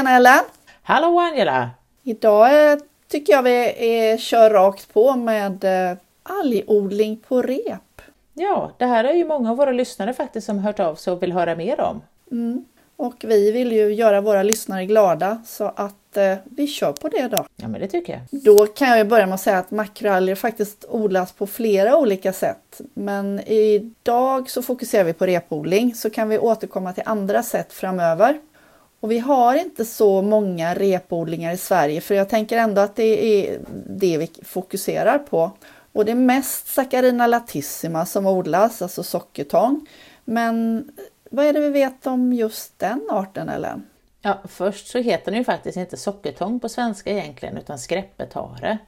Tjena Ellen! Hallå Angela! Idag eh, tycker jag vi är, kör rakt på med eh, algodling på rep. Ja, det här är ju många av våra lyssnare faktiskt som hört av sig och vill höra mer om. Mm. Och vi vill ju göra våra lyssnare glada så att eh, vi kör på det då. Ja, men det tycker jag. Då kan jag ju börja med att säga att makroalger faktiskt odlas på flera olika sätt. Men idag så fokuserar vi på repodling så kan vi återkomma till andra sätt framöver. Och vi har inte så många repodlingar i Sverige för jag tänker ändå att det är det vi fokuserar på. Och det är mest Saccharina latissima som odlas, alltså sockertång. Men vad är det vi vet om just den arten Ellen? Ja, först så heter den ju faktiskt inte sockertång på svenska egentligen utan skräppetare.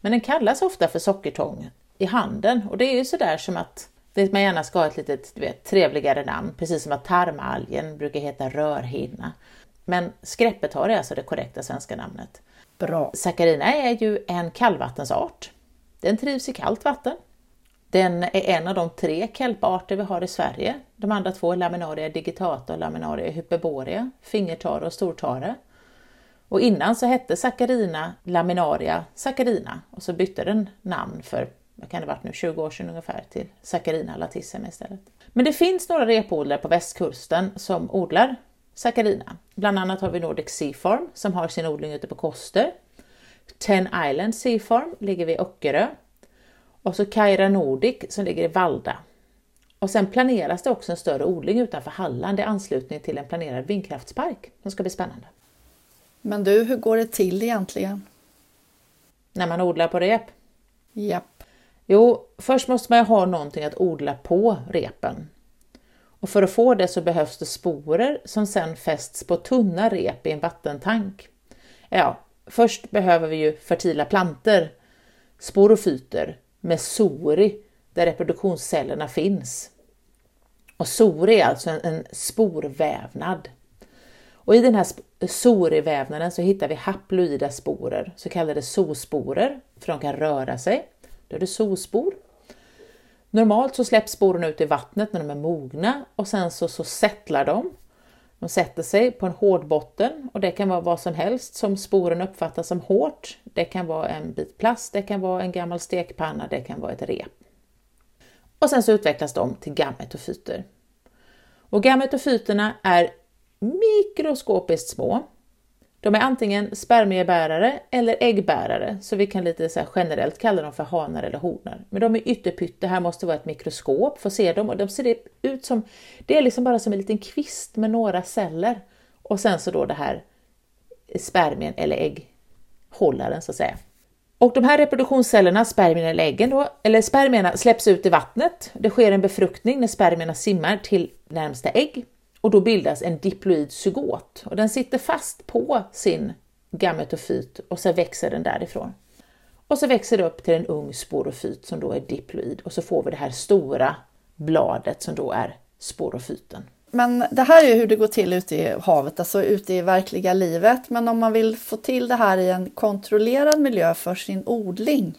Men den kallas ofta för sockertång i handeln och det är ju sådär som att man gärna ska ha ett lite trevligare namn, precis som att tarmalgen brukar heta rörhinna. Men skräppetare är alltså det korrekta svenska namnet. Bra. Saccharina är ju en kallvattensart. Den trivs i kallt vatten. Den är en av de tre kelparter vi har i Sverige. De andra två är Laminaria digitata och Laminaria hyperborea, fingertare och stortare. Och innan så hette Saccharina Laminaria Saccharina och så bytte den namn för, vad kan det varit nu, 20 år sedan ungefär till Saccharina latissima istället. Men det finns några repodlare på västkusten som odlar Saccharina. Bland annat har vi Nordic Sea Farm som har sin odling ute på Koster. Ten Island Sea Farm ligger vid Öckerö. Och så Kaira Nordic som ligger i Valda. Och sen planeras det också en större odling utanför Halland i anslutning till en planerad vindkraftspark som ska bli spännande. Men du, hur går det till egentligen? När man odlar på rep? Japp. Jo, först måste man ha någonting att odla på repen. Och för att få det så behövs det sporer som sedan fästs på tunna rep i en vattentank. Ja, först behöver vi ju fertila planter, sporofyter med sori där reproduktionscellerna finns. Och sori är alltså en, en sporvävnad. Och i den här sorivävnaden så hittar vi haploida sporer, så kallade zoosporer, för de kan röra sig. Då är det zoospor. Normalt så släpps sporerna ut i vattnet när de är mogna och sen så, så sättlar de. De sätter sig på en hård botten och det kan vara vad som helst som sporen uppfattar som hårt. Det kan vara en bit plast, det kan vara en gammal stekpanna, det kan vara ett rep. Och sen så utvecklas de till gametofyter. Och gametofyterna är mikroskopiskt små de är antingen spermiebärare eller äggbärare, så vi kan lite så generellt kalla dem för hanar eller honor. Men de är ytterpytte, här måste vara ett mikroskop för att se dem och de ser ut som, det är liksom bara som en liten kvist med några celler. Och sen så då det här spermien eller ägghållaren så att säga. Och de här reproduktionscellerna, spermierna eller äggen då, eller spermierna släpps ut i vattnet. Det sker en befruktning när spermierna simmar till närmsta ägg och då bildas en diploid zygot och den sitter fast på sin gametofyt och så växer den därifrån. Och så växer det upp till en ung sporofyt som då är diploid och så får vi det här stora bladet som då är sporofyten. Men det här är hur det går till ute i havet, alltså ute i verkliga livet. Men om man vill få till det här i en kontrollerad miljö för sin odling?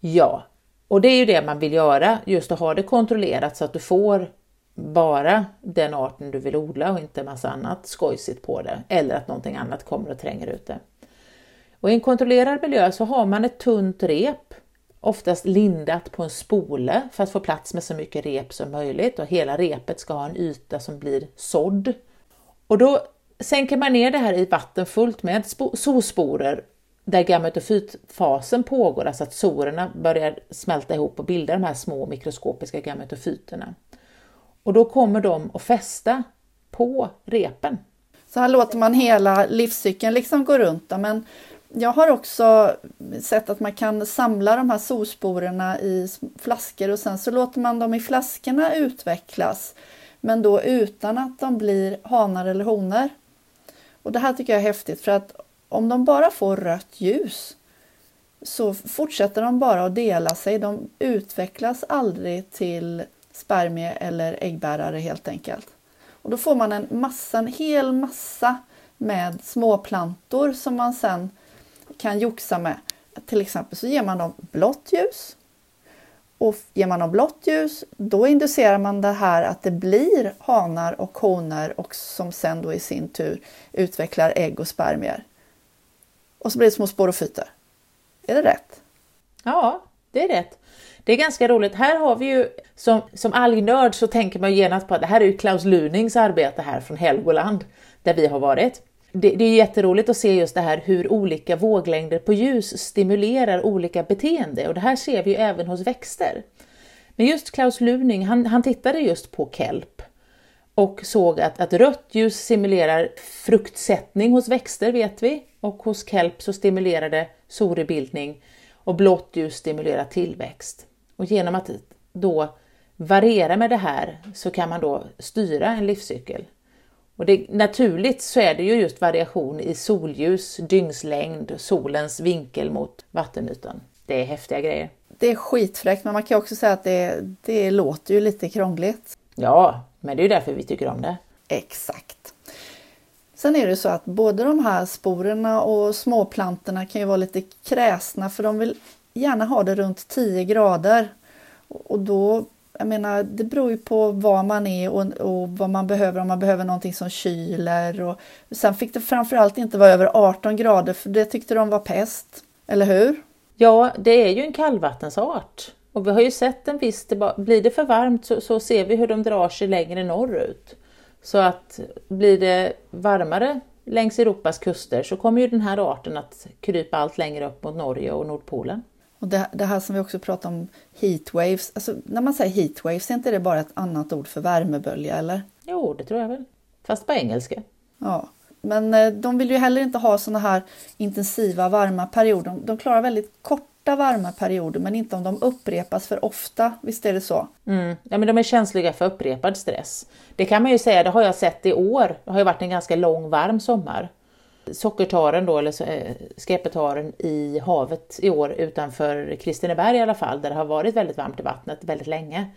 Ja, och det är ju det man vill göra, just att ha det kontrollerat så att du får bara den arten du vill odla och inte massa annat skojsigt på det eller att någonting annat kommer och tränger ut det. Och I en kontrollerad miljö så har man ett tunt rep, oftast lindat på en spole för att få plats med så mycket rep som möjligt och hela repet ska ha en yta som blir sådd. Och då sänker man ner det här i vatten fullt med zoosporer där gametofytfasen pågår, alltså att sorerna börjar smälta ihop och bilda de här små mikroskopiska gametofyterna. Och då kommer de att fästa på repen. Så här låter man hela livscykeln liksom gå runt. Men jag har också sett att man kan samla de här solsporerna i flaskor och sen så låter man dem i flaskorna utvecklas. Men då utan att de blir hanar eller honor. Och det här tycker jag är häftigt för att om de bara får rött ljus så fortsätter de bara att dela sig. De utvecklas aldrig till spermie eller äggbärare helt enkelt. Och då får man en massa, en hel massa med småplantor som man sen kan joxa med. Till exempel så ger man dem blått ljus Och ger man dem blått ljus, då inducerar man det här att det blir hanar och honor och som sen då i sin tur utvecklar ägg och spermier. Och så blir det små sporofyter. Är det rätt? Ja, det är rätt. Det är ganska roligt. Här har vi ju som, som algnörd så tänker man genast på att det här är ju Klaus Lunings arbete här från Helgoland där vi har varit. Det, det är jätteroligt att se just det här hur olika våglängder på ljus stimulerar olika beteende och det här ser vi ju även hos växter. Men just Klaus Luning, han, han tittade just på kelp och såg att, att rött ljus simulerar fruktsättning hos växter vet vi och hos kelp så stimulerar det sorebildning och blått ljus stimulerar tillväxt. Och genom att då variera med det här så kan man då styra en livscykel. Och det, naturligt så är det ju just variation i solljus, dygnslängd, solens vinkel mot vattenytan. Det är häftiga grejer. Det är skitfräckt men man kan också säga att det, det låter ju lite krångligt. Ja, men det är ju därför vi tycker om det. Exakt. Sen är det så att både de här sporerna och småplantorna kan ju vara lite kräsna för de vill gärna ha det runt 10 grader. Och då, jag menar, det beror ju på var man är och, och vad man behöver, om man behöver någonting som kyler. Och, sen fick det framförallt inte vara över 18 grader för det tyckte de var pest, eller hur? Ja, det är ju en kallvattensart. Och vi har ju sett en viss, blir det för varmt så, så ser vi hur de drar sig längre norrut. Så att blir det varmare längs Europas kuster så kommer ju den här arten att krypa allt längre upp mot Norge och Nordpolen. Och det, det här som vi också pratar om, heatwaves, alltså när man säger heatwaves, är inte det bara ett annat ord för värmebölja eller? Jo, det tror jag väl. Fast på engelska. Ja, men eh, de vill ju heller inte ha såna här intensiva varma perioder. De klarar väldigt kort korta varma perioder men inte om de upprepas för ofta. Visst är det så? Mm. Ja, men de är känsliga för upprepad stress. Det kan man ju säga, det har jag sett i år. Det har ju varit en ganska lång varm sommar. Sockertaren då, eller äh, skepetaren i havet i år utanför Kristineberg i alla fall, där det har varit väldigt varmt i vattnet väldigt länge,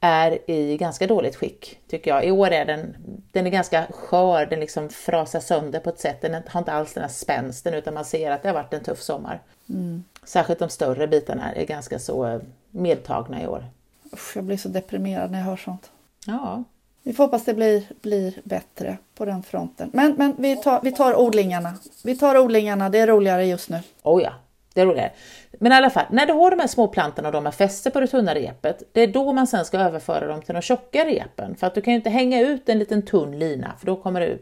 är i ganska dåligt skick tycker jag. I år är den, den är ganska skör, den liksom frasar sönder på ett sätt. Den har inte alls den här spänsten utan man ser att det har varit en tuff sommar. Mm. Särskilt de större bitarna är ganska så eh, medtagna i år. Usch, jag blir så deprimerad när jag hör sånt. Ja. Vi får hoppas det blir, blir bättre på den fronten. Men, men vi, tar, vi tar odlingarna. Vi tar odlingarna, det är roligare just nu. Oh ja, det är roligare. Men i alla fall, när du har de här små plantorna och de är fäster på det tunna repet, det är då man sen ska överföra dem till de tjocka repen. För att du kan ju inte hänga ut en liten tunn lina, för då kommer det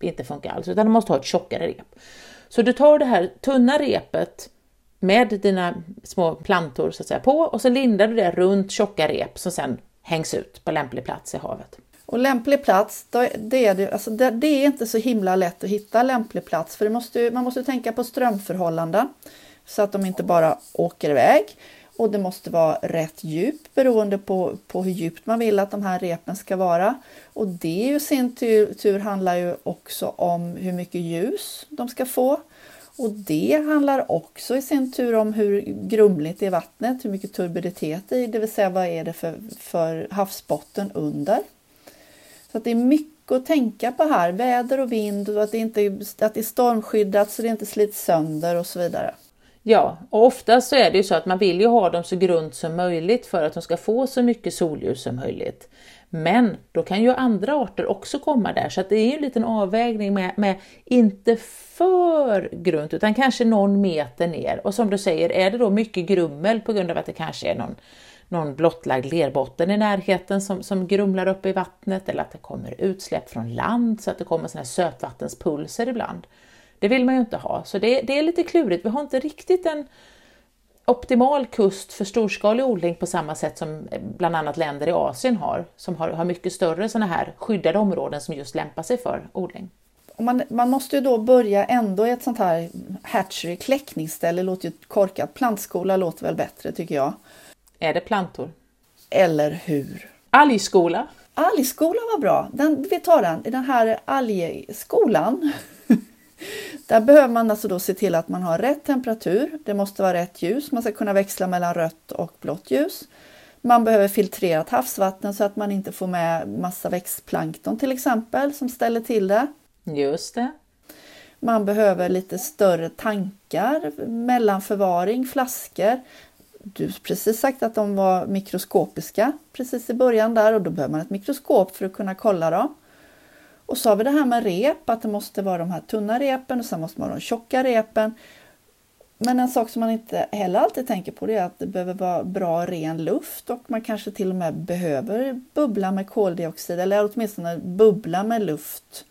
inte funka alls, utan du måste ha ett tjockare rep. Så du tar det här tunna repet med dina små plantor så att säga på och så lindar du det runt tjocka rep som sen hängs ut på lämplig plats i havet. Och lämplig plats, det är, det, alltså det, det, är inte så himla lätt att hitta lämplig plats för måste, man måste tänka på strömförhållanden så att de inte bara åker iväg. Och det måste vara rätt djup beroende på, på hur djupt man vill att de här repen ska vara. Och det i sin tur, tur handlar ju också om hur mycket ljus de ska få. Och det handlar också i sin tur om hur grumligt är vattnet, hur mycket turbiditet det i, det vill säga vad är det för, för havsbotten under. Så att det är mycket att tänka på här, väder och vind och att det, inte, att det är stormskyddat så det inte slits sönder och så vidare. Ja, och oftast så är det ju så att man vill ju ha dem så grunt som möjligt för att de ska få så mycket solljus som möjligt. Men då kan ju andra arter också komma där så att det är en liten avvägning med, med inte för grunt utan kanske någon meter ner. Och som du säger, är det då mycket grummel på grund av att det kanske är någon, någon blottlagd lerbotten i närheten som, som grumlar upp i vattnet eller att det kommer utsläpp från land så att det kommer såna här sötvattenspulser ibland. Det vill man ju inte ha, så det, det är lite klurigt. Vi har inte riktigt en optimal kust för storskalig odling på samma sätt som bland annat länder i Asien har, som har, har mycket större sådana här skyddade områden som just lämpar sig för odling. Man, man måste ju då börja ändå i ett sånt här hatchery, kläckningsställe, låter ju korkat. Plantskola låter väl bättre tycker jag. Är det plantor? Eller hur? Algskola? Algskola var bra. Den, vi tar den. I den här algskolan där behöver man alltså då se till att man har rätt temperatur. Det måste vara rätt ljus. Man ska kunna växla mellan rött och blått ljus. Man behöver filtrerat havsvatten så att man inte får med massa växtplankton till exempel som ställer till det. Just det. Man behöver lite större tankar, mellanförvaring, flaskor. du precis sagt att de var mikroskopiska precis i början där och då behöver man ett mikroskop för att kunna kolla dem. Och så har vi det här med rep, att det måste vara de här tunna repen och sen måste man ha de tjocka repen. Men en sak som man inte heller alltid tänker på det är att det behöver vara bra ren luft och man kanske till och med behöver bubbla med koldioxid eller åtminstone bubbla med luft.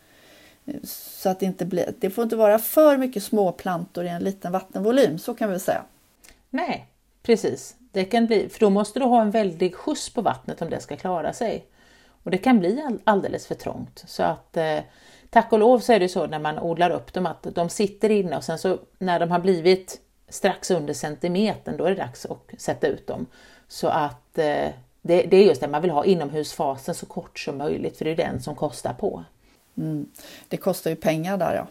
Så att det inte blir, det får inte vara för mycket små plantor i en liten vattenvolym, så kan vi säga. Nej, precis. Det kan bli, för då måste du ha en väldig skjuts på vattnet om det ska klara sig. Och det kan bli alldeles för trångt. Så att eh, tack och lov så är det så när man odlar upp dem att de sitter inne och sen så när de har blivit strax under centimetern då är det dags att sätta ut dem. Så att eh, det, det, är just det man vill ha inomhusfasen så kort som möjligt för det är den som kostar på. Mm. Det kostar ju pengar där ja.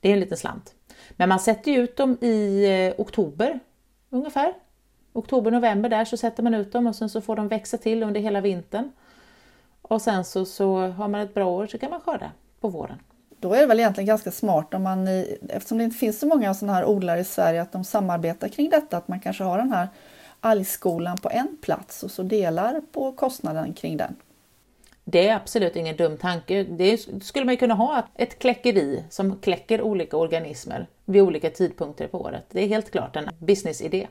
Det är en liten slant. Men man sätter ju ut dem i eh, oktober ungefär. Oktober, november där så sätter man ut dem och sen så får de växa till under hela vintern. Och sen så, så har man ett bra år så kan man skörda på våren. Då är det väl egentligen ganska smart om man, eftersom det inte finns så många sådana här odlare i Sverige, att de samarbetar kring detta, att man kanske har den här algskolan på en plats och så delar på kostnaden kring den. Det är absolut ingen dum tanke. Det skulle man kunna ha ett kläckeri som kläcker olika organismer vid olika tidpunkter på året. Det är helt klart en businessidé.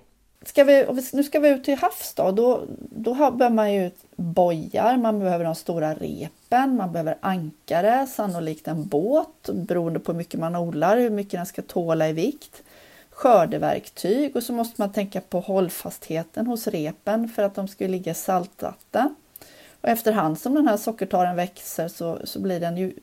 Ska vi, nu ska vi ut till havs då. Då, då behöver man ju bojar, man behöver de stora repen, man behöver ankare, sannolikt en båt beroende på hur mycket man odlar, hur mycket den ska tåla i vikt. Skördeverktyg och så måste man tänka på hållfastheten hos repen för att de ska ligga i saltvatten. Och efterhand som den här sockertaren växer så, så blir den ju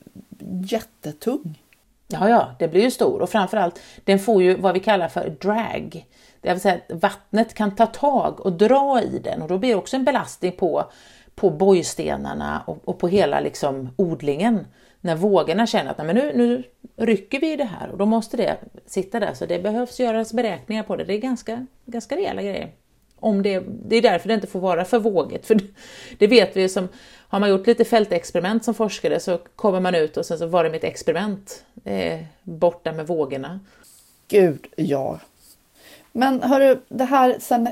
jättetung. Ja, ja, det blir ju stor och framförallt den får ju vad vi kallar för drag. Det vill säga att vattnet kan ta tag och dra i den och då blir det också en belastning på, på bojstenarna och, och på hela liksom odlingen. När vågorna känner att men nu, nu rycker vi i det här och då måste det sitta där så det behövs göras beräkningar på det. Det är ganska, ganska rejäla grejer. Om det, det är därför det inte får vara för vågigt. För det vet vi som har man gjort lite fältexperiment som forskare så kommer man ut och sen så var det mitt experiment eh, borta med vågorna. Gud, ja. Men hörru, det här sen,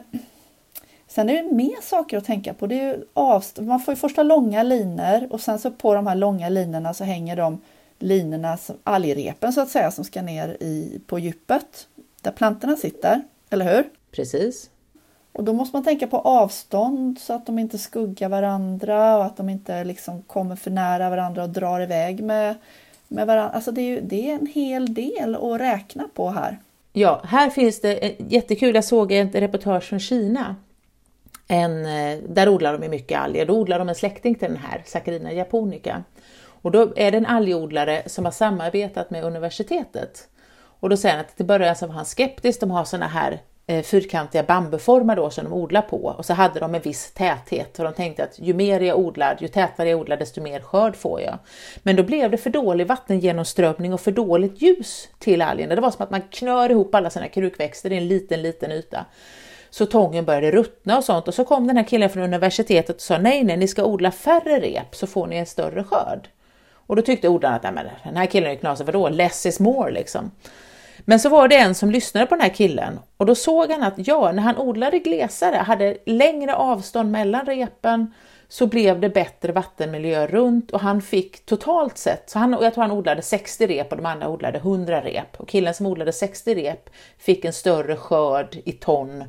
sen är det mer saker att tänka på. Det är ju avst man får ju första långa linor och sen så på de här långa linorna så hänger de linorna, som, algrepen så att säga, som ska ner i, på djupet där plantorna sitter, eller hur? Precis. Och då måste man tänka på avstånd så att de inte skuggar varandra och att de inte liksom kommer för nära varandra och drar iväg med, med varandra. Alltså det är, ju, det är en hel del att räkna på här. Ja, här finns det jättekul. Jag såg ett reportage från Kina. En, eh, där odlar de mycket alger. Då odlar de en släkting till den här, Saccharina japonica. Och då är det en algodlare som har samarbetat med universitetet. Och då säger han att till början så alltså var han skeptisk. De har såna här Eh, fyrkantiga bambuformar då som de odlar på och så hade de en viss täthet och de tänkte att ju mer jag odlar, ju tätare jag odlar desto mer skörd får jag. Men då blev det för dålig vattengenomströmning och för dåligt ljus till algerna. Det var som att man knör ihop alla sina krukväxter i en liten, liten yta. Så tången började ruttna och sånt och så kom den här killen från universitetet och sa nej, nej, ni ska odla färre rep så får ni en större skörd. Och då tyckte odlarna att den här killen är knasig, vadå, less is more liksom. Men så var det en som lyssnade på den här killen och då såg han att ja, när han odlade glesare, hade längre avstånd mellan repen, så blev det bättre vattenmiljö runt och han fick totalt sett, så han, jag tror han odlade 60 rep och de andra odlade 100 rep. Och killen som odlade 60 rep fick en större skörd i ton,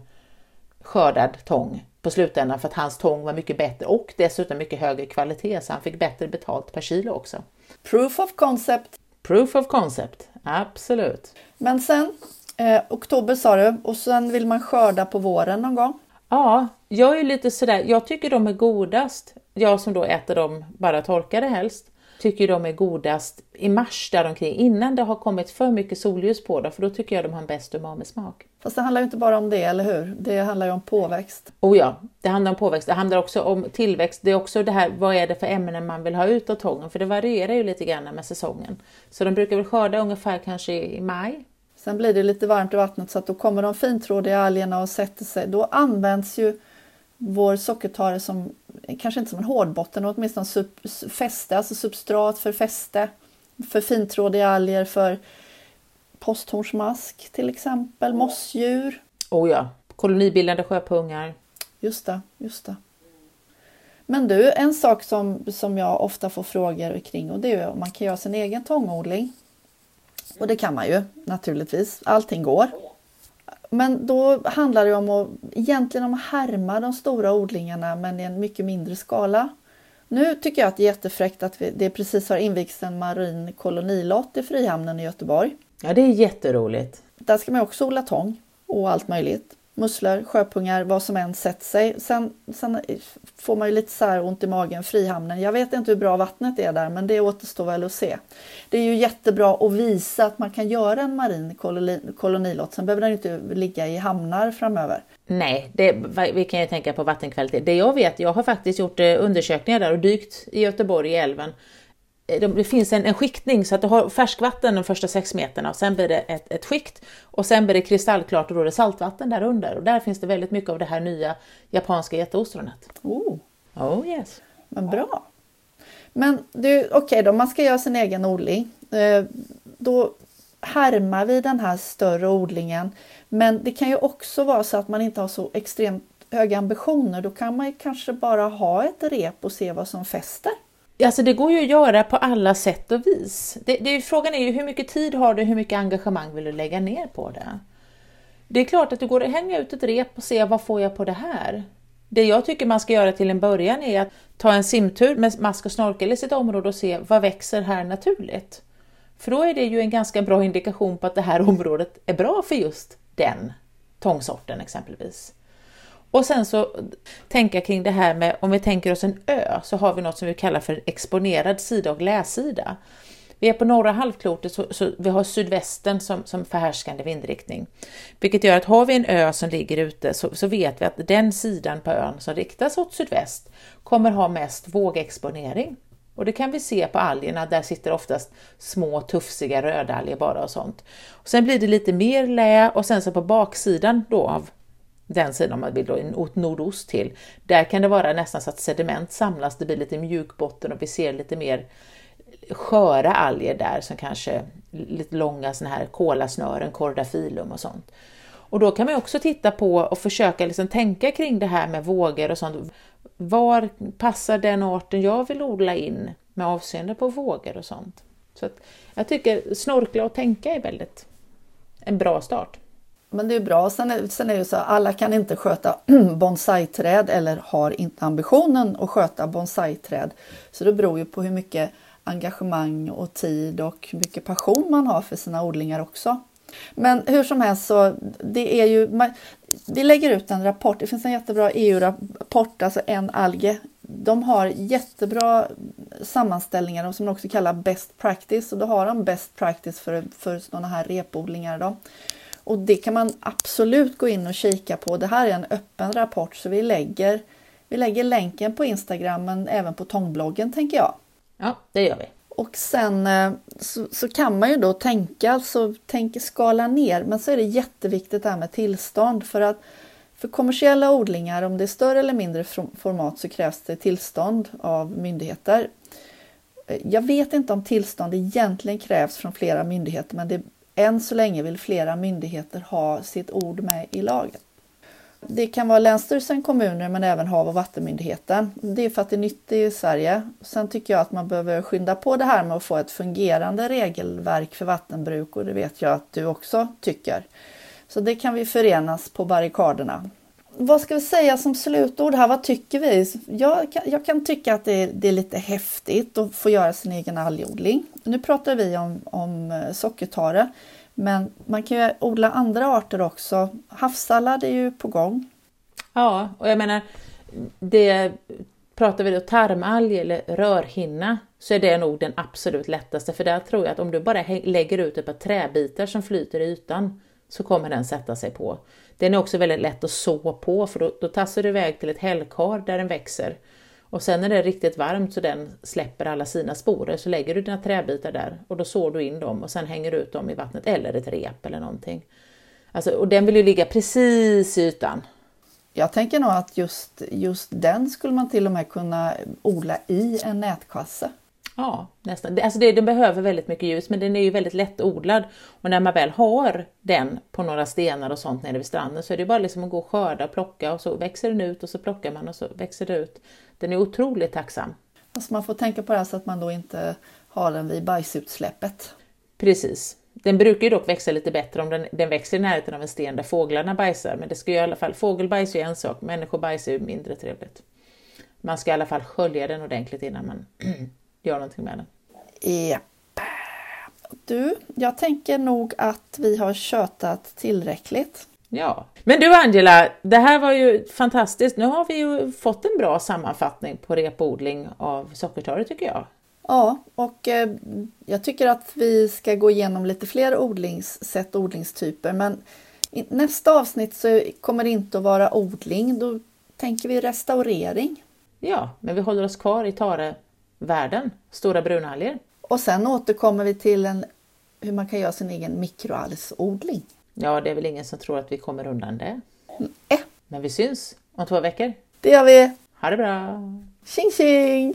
skördad tång på slutändan för att hans tång var mycket bättre och dessutom mycket högre kvalitet så han fick bättre betalt per kilo också. Proof of concept. Proof of concept, absolut. Men sen, eh, oktober sa du, och sen vill man skörda på våren någon gång? Ja, jag är lite sådär, jag tycker de är godast, jag som då äter dem bara torkade helst, tycker de är godast i mars däromkring innan det har kommit för mycket solljus på dem för då tycker jag de har bäst umami-smak. Fast det handlar ju inte bara om det, eller hur? Det handlar ju om påväxt. Oh ja, det handlar om påväxt. Det handlar också om tillväxt. Det är också det här, vad är det för ämnen man vill ha ut av tången? För det varierar ju lite grann med säsongen. Så de brukar väl skörda ungefär kanske i maj. Sen blir det lite varmt i vattnet så att då kommer de fintrådiga algerna och sätter sig. Då används ju vår sockertare som, kanske inte som en hårdbotten, åtminstone sub, fäste, alltså substrat för fäste, för fintrådiga alger, för posthornsmask till exempel, mossdjur. Oh ja, kolonibildande sjöpungar. Just det, just det. Men du, en sak som, som jag ofta får frågor kring och det är om man kan göra sin egen tångodling. Och det kan man ju naturligtvis, allting går. Men då handlar det om att, egentligen om att härma de stora odlingarna men i en mycket mindre skala. Nu tycker jag att det är jättefräckt att vi, det precis har invigts en marin kolonilott i Frihamnen i Göteborg. Ja, det är jätteroligt. Där ska man också odla tång och allt möjligt musslor, sjöpungar, vad som än sätter sig. Sen, sen får man ju lite så här ont i magen, Frihamnen. Jag vet inte hur bra vattnet är där, men det återstår väl att se. Det är ju jättebra att visa att man kan göra en marin kolonilott. Sen behöver den inte ligga i hamnar framöver. Nej, det, vi kan ju tänka på vattenkvalitet. Det jag vet, jag har faktiskt gjort eh, undersökningar där och dykt i Göteborg i älven det finns en, en skiktning så att du har färskvatten de första sex meterna och sen blir det ett, ett skikt och sen blir det kristallklart och då är det saltvatten där under och där finns det väldigt mycket av det här nya japanska jätteostronet. Oh. oh yes. Men bra. Men okej okay då, man ska göra sin egen odling. Eh, då härmar vi den här större odlingen. Men det kan ju också vara så att man inte har så extremt höga ambitioner. Då kan man kanske bara ha ett rep och se vad som fäster. Alltså det går ju att göra på alla sätt och vis. Det, det, frågan är ju hur mycket tid har du, hur mycket engagemang vill du lägga ner på det? Det är klart att du går att hänga ut ett rep och se vad får jag på det här? Det jag tycker man ska göra till en början är att ta en simtur med mask och snorkel i sitt område och se vad växer här naturligt. För då är det ju en ganska bra indikation på att det här området är bra för just den tångsorten exempelvis. Och sen så tänka kring det här med, om vi tänker oss en ö, så har vi något som vi kallar för exponerad sida och läsida. Vi är på norra halvklotet så, så vi har sydvästen som, som förhärskande vindriktning. Vilket gör att har vi en ö som ligger ute så, så vet vi att den sidan på ön som riktas åt sydväst kommer ha mest vågexponering. Och det kan vi se på algerna, där sitter oftast små tufsiga rödalger bara och sånt. Och sen blir det lite mer lä och sen så på baksidan då av den sidan man vill då åt nordost till. Där kan det vara nästan så att sediment samlas, det blir lite mjuk botten och vi ser lite mer sköra alger där som kanske lite långa såna här kolasnören, kordafilum och sånt. Och då kan man också titta på och försöka liksom tänka kring det här med vågor och sånt. Var passar den arten jag vill odla in med avseende på vågor och sånt? Så jag tycker snorkla och tänka är väldigt en bra start. Men det är bra. Sen är, sen är det så att alla kan inte sköta bonsaiträd eller har inte ambitionen att sköta bonsaiträd. Så det beror ju på hur mycket engagemang och tid och hur mycket passion man har för sina odlingar också. Men hur som helst så det är ju, vi lägger ut en rapport, det finns en jättebra EU-rapport, alltså en alge. De har jättebra sammanställningar som de också kallar best practice och då har de best practice för, för sådana här repodlingar. Då. Och det kan man absolut gå in och kika på. Det här är en öppen rapport så vi lägger, vi lägger länken på Instagram men även på tångbloggen tänker jag. Ja, det gör vi. Och sen eh, så, så, kan man ju då tänka, alltså tänka skala ner, men så är det jätteviktigt det här med tillstånd för att för kommersiella odlingar, om det är större eller mindre format så krävs det tillstånd av myndigheter. Eh, jag vet inte om tillstånd egentligen krävs från flera myndigheter men det än så länge vill flera myndigheter ha sitt ord med i lagen. Det kan vara Länsstyrelsen, kommuner men även Hav och vattenmyndigheten. Det är för att det är nytt i Sverige. Sen tycker jag att man behöver skynda på det här med att få ett fungerande regelverk för vattenbruk och det vet jag att du också tycker. Så det kan vi förenas på barrikaderna. Vad ska vi säga som slutord här? Vad tycker vi? Jag kan, jag kan tycka att det är, det är, lite häftigt att få göra sin egen algodling. Nu pratar vi om, om eh, sockertare, men man kan ju odla andra arter också. Havssallad är ju på gång. Ja, och jag menar, det pratar vi då tarmalg eller rörhinna så är det nog den absolut lättaste för där tror jag att om du bara lägger ut ett par träbitar som flyter i ytan så kommer den sätta sig på. Den är också väldigt lätt att så på för då, då tassar du iväg till ett hällkar där den växer. Och sen när det är riktigt varmt så den släpper alla sina sporer så lägger du dina träbitar där och då sår du in dem och sen hänger du ut dem i vattnet eller ett rep eller någonting. Alltså, och den vill ju ligga precis i ytan. Jag tänker nog att just, just den skulle man till och med kunna odla i en nätkasse. Ja, nästan. Alltså det, den behöver väldigt mycket ljus men den är ju väldigt lättodlad och när man väl har den på några stenar och sånt nere vid stranden så är det bara liksom att gå och skörda och plocka och så växer den ut och så plockar man och så växer det ut. Den är otroligt tacksam. Alltså man får tänka på det här så att man då inte har den vid bajsutsläppet. Precis. Den brukar ju dock växa lite bättre om den, den växer i närheten av en sten där fåglarna bajsar, men det ska ju i alla fall, fågelbajs är en sak, människobajs är ju mindre trevligt. Man ska i alla fall skölja den ordentligt innan man gör någonting med den. Japp. Du, jag tänker nog att vi har tjötat tillräckligt. Ja, men du Angela, det här var ju fantastiskt. Nu har vi ju fått en bra sammanfattning på repodling av sockertorr tycker jag. Ja, och eh, jag tycker att vi ska gå igenom lite fler odlingssätt och odlingstyper. Men i nästa avsnitt så kommer det inte att vara odling. Då tänker vi restaurering. Ja, men vi håller oss kvar i tarevärlden, stora brunalger. Och sen återkommer vi till en, hur man kan göra sin egen mikroalgsodling. Ja, det är väl ingen som tror att vi kommer undan det. Nej. Men vi syns om två veckor. Det gör vi. Ha det bra! Tjing tjing!